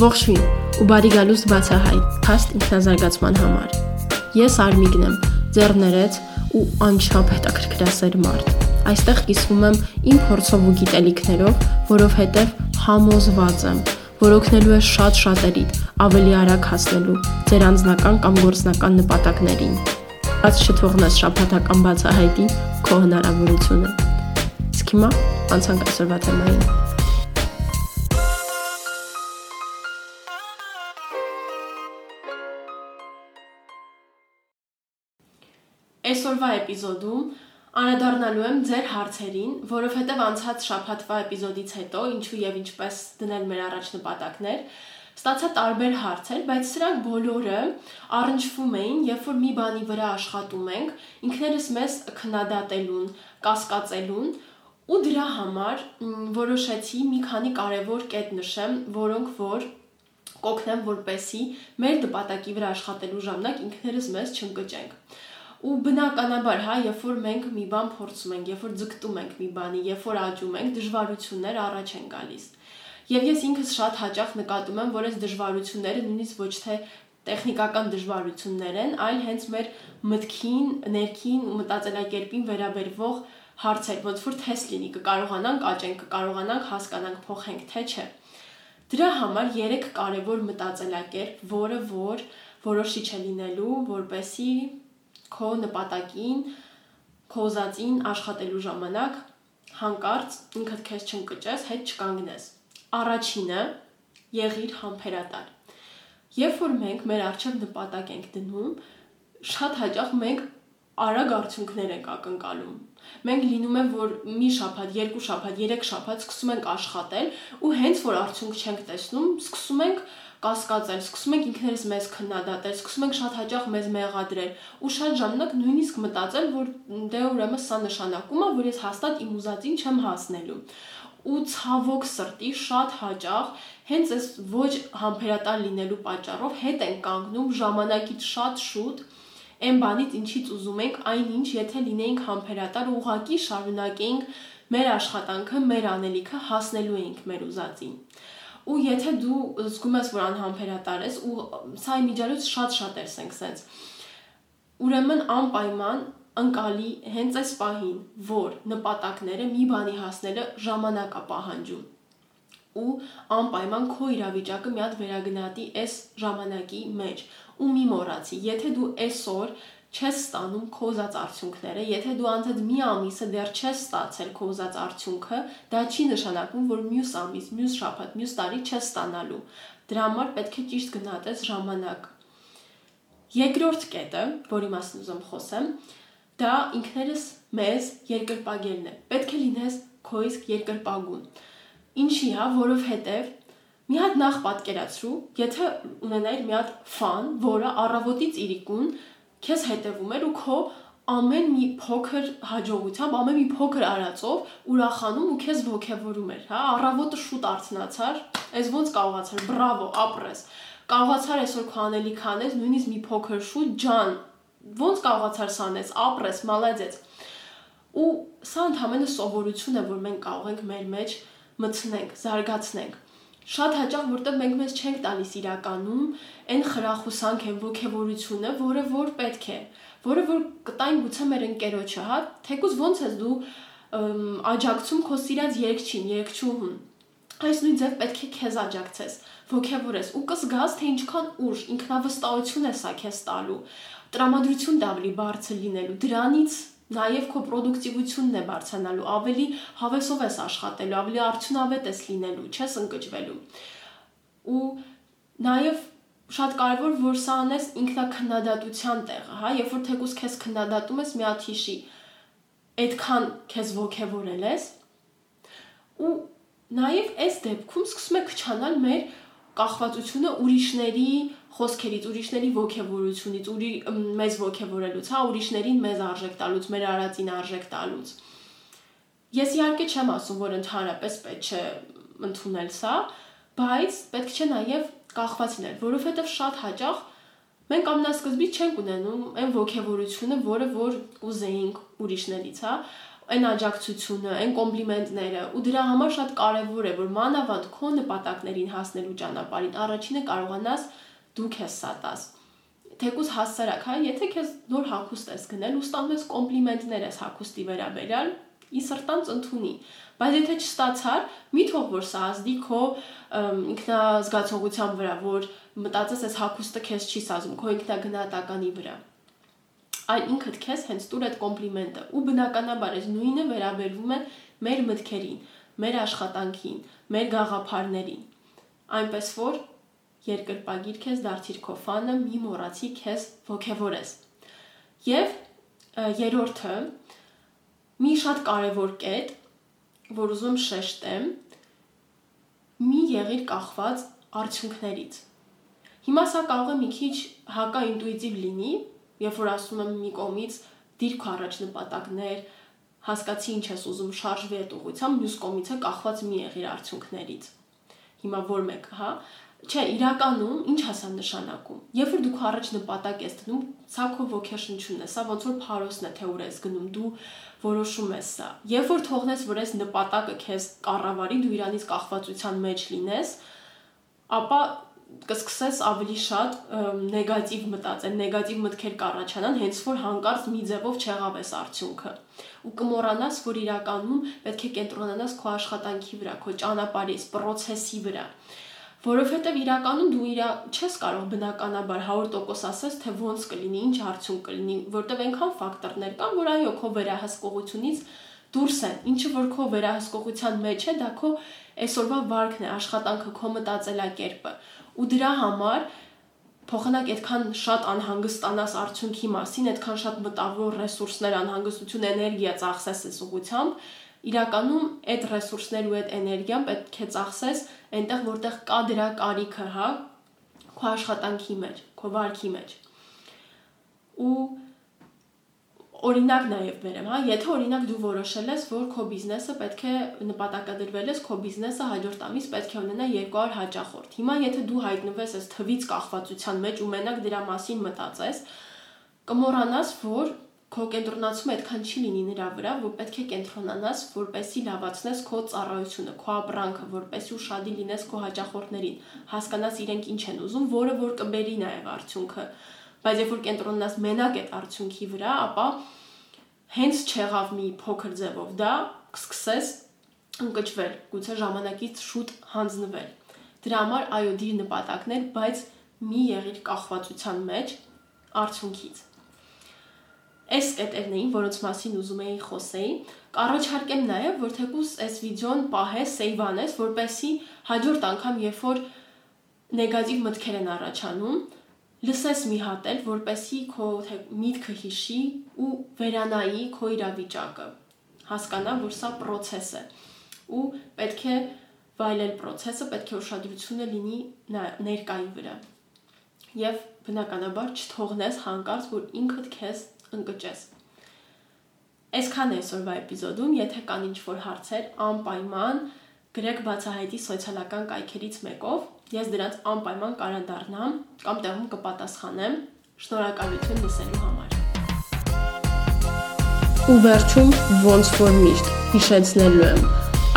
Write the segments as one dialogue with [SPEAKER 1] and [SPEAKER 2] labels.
[SPEAKER 1] Ողջույն ու բարի գալուստ բացահայտ փաստ ինքնազարգացման համար։ Ես Արմիգն եմ, ձեռներեց ու անչափ հետաքրքրասեր մարդ։ Այստեղ կիսվում եմ իմ փորձով ու գիտելիքներով, որովհետև համոզված եմ, որ օգնելու է շատ շատերի ավելի արագ հասնելու ձեր անձնական կամ գործնական նպատակներին։ Բաց չթողնես շփաթական բացահայտի քո հնարավորությունը։ Իսկ հիմա անցանք այսօրվա թեմային։ Այսօրվա էպիզոդում անդրադառնալու եմ ձեր հարցերին, որովհետև անցած շաբաթվա էպիզոդից հետո ինչու եւ ինչպես դնել մեր առաջ նպատակներ, ստացա տարբեր հարցեր, բայց սրանք բոլորը առնչվում էին, երբ որ մի բանի վրա աշխատում ենք, ինքներս մեզ քննադատելուն, կասկածելուն ու դրա համար որոշեցի մի քանի կարևոր կետ նշեմ, որոնք որ կօգնեն որպեսի մեր նպատակի վրա աշխատելու ժամանակ ինքներս մեզ չընկճենք։ Ու բնականաբար, հա, երբ որ մենք մի բան փորձում ենք, երբ որ ձգտում ենք մի բանի, երբ որ աճում ենք, դժվարություններ առաջ են գալիս։ Եվ ես ինքս շատ հաճախ նկատում եմ, որ այս դժվարությունները նույնիսկ ոչ թե տեխնիկական դժվարություններ են, այլ հենց մեր մտքին, ներքին ու մտածելակերպին վերաբերվող հարցեր, ոնց որ թեստ լինի, կկարողանանք աճենք, կկարողանանք հասկանանք, փոխենք, թե չէ։ Դրա համար 3 կարևոր մտածելակերպ, որը որ որոշիչ է լինելու, որպեսի քո նպատակին, քո ուզածին աշխատելու ժամանակ հանկարծ ինքդ քեզ չընկճես, հետ չկանգնես։ Առաջինը՝ եղիր համբերատար։ Երբ որ մենք մեր արժեք նպատակ ենք դնում, շատ հաճախ մենք արագ արդյունքներ ենք ակնկալում։ Մենք լինում է, որ մի շաբաթ, երկու շաբաթ, երեք շաբաթ սկսում ենք աշխատել ու հենց որ արդյունք չենք տեսնում, սկսում ենք կասկածել, սկսում ենք ինքներս մեզ քննադատել, սկսում ենք շատ հաճախ մեզ մեղադրել ու շատ ժամանակ նույնիսկ մտածել, որ դե ուրեմն սա նշանակում է, որ ես հաստատ իմ ուզածին չեմ հասնելու ու ցավոք սրտի շատ հաճախ հենց այս ոչ համբերատար լինելու պատճառով հետ են կանգնում ժամանակից շատ շուտ այն բանից ինչից ուզում ենք այնինչ եթե լինեինք համբերատար ու ուղակի շարունակեինք մեր աշխատանքը, մեր անելիքը հասնելու էինք մեր ուզածին ու եթե դու զգում ես, որ անհամբերատար ես ու սա իմիջիալից շատ-շատ ես ենք սենց ուրեմն անպայման ընկալի հենց այս պահին, որ նպատակները մի բանի հասնելը ժամանակ է պահանջում ու անպայման քո իրավիճակը մի հատ վերագնահատի այս ժամանակի մեջ ու մի մոռացի եթե դու այսօր չես ստանում քո ուզած արդյունքները, եթե դու անցած մի ամիսը դեռ չես ստացել քո ուզած արդյունքը, դա չի նշանակում, որ մյուս ամիս, մյուս շաբաթ, մյուս տարի չես ստանալու։ Դրա համար պետք է ճիշտ գնահատես ժամանակ։ Երկրորդ կետը, որի մասին ուզում խոսեմ, դա ինքներս մեզ երկրպագելն է։ Պետք է լինես քո իսկ երկրպագուն։ Ինչի՞ հա, որովհետև մի հատ նախ պատկերացրու, եթե ունենայիր մի հատ ֆան, որը առավոտից իրիկուն քեզ հետևում էր ու քո ամեն մի փոքր հաջողությամբ, ամեն մի փոքր արածով ուրախանում ու քեզ ողջևորում էր, հա, առավոտը շուտ արթնացար, այս ոնց կարողացար, բրավո, ապրես։ Կարողացար այսօր քո անելիք անես, նույնիսկ մի փոքր շուտ ջան, ոնց կարողացար սանես, ապրես, մալադեց։ Ու սա ընդհանրապես սովորություն է, որ մենք կարող ենք մեր մեջ մտցնենք, զարգացնենք շատ հաճախ որտեղ մենք մեզ չենք տալիս իրականում այն խրախուսանք են ողջավորությունը, որը որ պետք է, որը որ կտային գուցե մեր ընկերոջը, հա, թեկուզ ոնց ես դու աջակցում քո սիրած երկչին, երկչուհուն։ Այս նույն ձև պետք է քեզ աջակցես, ողջավորես ու կզգաս, թե ինչքան ուժ, ինքնավստահություն է սա քեզ տալու։ Տրամադրություն դավլի բարձր լինելու։ Դրանից Նաև քո պրոդուկտիվությունն է բարձրանալու, ավելի հավեսով ես աշխատելու, ավելի արդյունավետ ես լինելու, չես ընկճվելու։ Ու նաև շատ կարևոր որ սա անես ինքնակնդատության տեղը, հա, երբ որ թեկուս քեզ քնդատում ես, մի հատ հիշի, այդքան քեզ ողջևորել ես։ Ու նաև այս դեպքում սկսում է քչանալ մեր կախվածությունը ուրիշների խոսքերից, ուրիշների ողջավորությունից, ուրի մեզ ողջավորելուց, հա, ուրիշներին մեզ արժեք տալուց, մեր արածին արժեք տալուց։ Ես իհարկե չեմ ասում, որ ընդհանրապես պետք չէ ընդունել սա, բայց պետք չէ նաև կախված լինել, որովհետև շատ հաճախ մենք ամենասկզբից չենք ունենում այն ողջավորությունը, որը որ կուզեինք ուրիշներից, հա, այն աջակցությունը, այն կոմպլիմենտները ու դրա համար շատ կարևոր է, որ մանավանդ քո նպատակներին հասնելու ճանապարհին առաջինը կարողանաս դու քեզ սատաս թեկուզ հասարակ, հա, եթե քեզ նոր հագուստ ես գնել ու ստանում ես կոմպլիմենտներ ես հագուստի վերաբերյալ, ի սրտանց ընդունի։ Բայց եթե չստացար, մի թող որ սա ազդի քո ինքնազգացողության վրա, որ մտածես այս հագուստը քեզ չի սազում, քո ինքնագնահատականի վրա այլ ինքդ քեզ հենց տուր այդ կոմպլիմենտը ու բնականաբար այս նույնը վերաբերվում է մեր մտքերին, մեր աշխատանքին, մեր գաղափարներին։ Այնպես որ երկրպագիր քեզ դարձիր քո ֆանը, մի մոռացի քեզ ողջևորես։ Եվ երրորդը մի շատ կարևոր կետ, որ ուզում շեշտեմ, մի եղիր կախված արդյունքներից։ Հիմա սա կարող է մի քիչ հակաինտուիտիվ լինի, երբ որ ասում եմ մի կողմից դիրք առաջ նպատակներ, հասկացի ինչ ես ուզում շարժվի այդ ուղղությամբ, մյուս կողմից է կախված մի եղիր արդյունքներից։ Հիմա որ մեկը, հա, չէ, իրականում ինչ հասա նշանակում։ Երբ որ դու քո առաջ նպատակ ես դնում, սա քո ոգեշնչումն է, սա ոնց որ փարոսն է, թե ուր ես գնում, դու որոշում ես սա։ Երբ որ թողնես, որ այս նպատակը քեզ կառավարի, դու իրանից կախվածության մեջ լինես, ապա կսկսես ավելի շատ նեգատիվ մտածել, նեգատիվ մտքեր կառաջանան, հենց որ հանկարծ մի ձևով չեղավ էս արդյունքը։ Ու կմոռանաս, որ իրականում պետք է կենտրոնանաս քո աշխատանքի վրա, քո ճանապարհի, process-ի վրա որովհետև իրականում դու իրա չես կարող բնականաբար 100% ասես թե ոնց կլինի, ինչ արդյունք կլինի, որտեղ այնքան ֆակտորներ կան, որ այո, քո վերահսկողությունից դուրս են։ Ինչը որ քո վերահսկողության մեջ է, դա քո այսօրվա վարկն է, աշխատանքը, քո մտածելակերպը ու դրա համար փոխանակ այդքան շատ անհանգստանաս արդյունքի մասին, այդքան շատ մտավոր ռեսուրսներ, անհանգստություն, էներգիա ծախսես այս ուղությամբ, իրականում այդ ռեսուրսներ ու այդ էներգիան պետք է ծախսես այնտեղ, որտեղ կա դրա կարիքը, հա, քո աշխատանքի մեջ, քո վարքի մեջ։ Ու օրինակ նաև բերեմ, հա, եթե օրինակ դու որոշել ես, որ քո բիզնեսը պետք է նպատակադրվել ես, քո բիզնեսը հաջորդ ամիս պետք է ունենա 200 հաճախորդ։ Հիմա եթե դու հայտնվես այս թվից կախվածության մեջ ու մենակ դրա մասին մտածես, կմոռանաս, որ քո կենտրոնացումը այդքան չի լինի նրա վրա, որ պետք է կենտրոնանաս, որպեսի լավացնես քո ծառայությունը, քո ապրանքը, որպեսի ուշադիր լինես քո հաճախորդներին, հասկանաս իրենք ինչ են ուզում, որը որ կբերի նաև արդյունքը բայց երբ որ կենտրոնանաս մենակ այդ արդյունքի վրա, ապա հենց չեղավ մի փոքր ձևով դա կսկսես ընկճվել, գուցե ժամանակից շուտ հանձնվել։ Դրա համար այո դիր նպատակներ, բայց մի եղիր կախվածության մեջ արդյունքից։ Այս կետերն էին, որոնց մասին ուզում էի խոսեի։ Կառաջարկեմ նաև, որ թեկուս այս վիդեոն պահես, սեյվ անես, որպեսի հաջորդ անգամ, երբ որ նեգատիվ մտքեր են առաջանում, լսես մի հատ էլ, որպեսի քո միտքը հիշի ու վերանայի քո իրավիճակը։ Հասկանա, որ սա process է։ Ու պետք է վայելել process-ը, պետք է ուշադրությունը լինի ներկայի վրա։ Եվ բնականաբար չթողնես հանկարծ, որ ինքդ քեզ ընկճես։ Այսքան է այսօրվա էպիզոդում, եթե կան ինչ-որ հարցեր, անպայման գրեք բացահայտի սոցիալական կայքերից մեկով Ես դրանց անպայման կարանդառնամ կամ տեղում կպատասխանեմ։ Շնորհակալություն լսելու համար։ Ու վերջում ոնց որ միշտ հիշեցնելու եմ,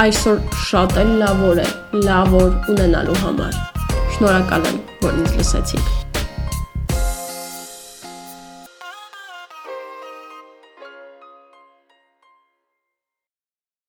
[SPEAKER 1] այսօր շատ էլ լավ օր է, լավ օր ունենալու համար։ Շնորհակալ եմ, որ ինձ լսեցիք։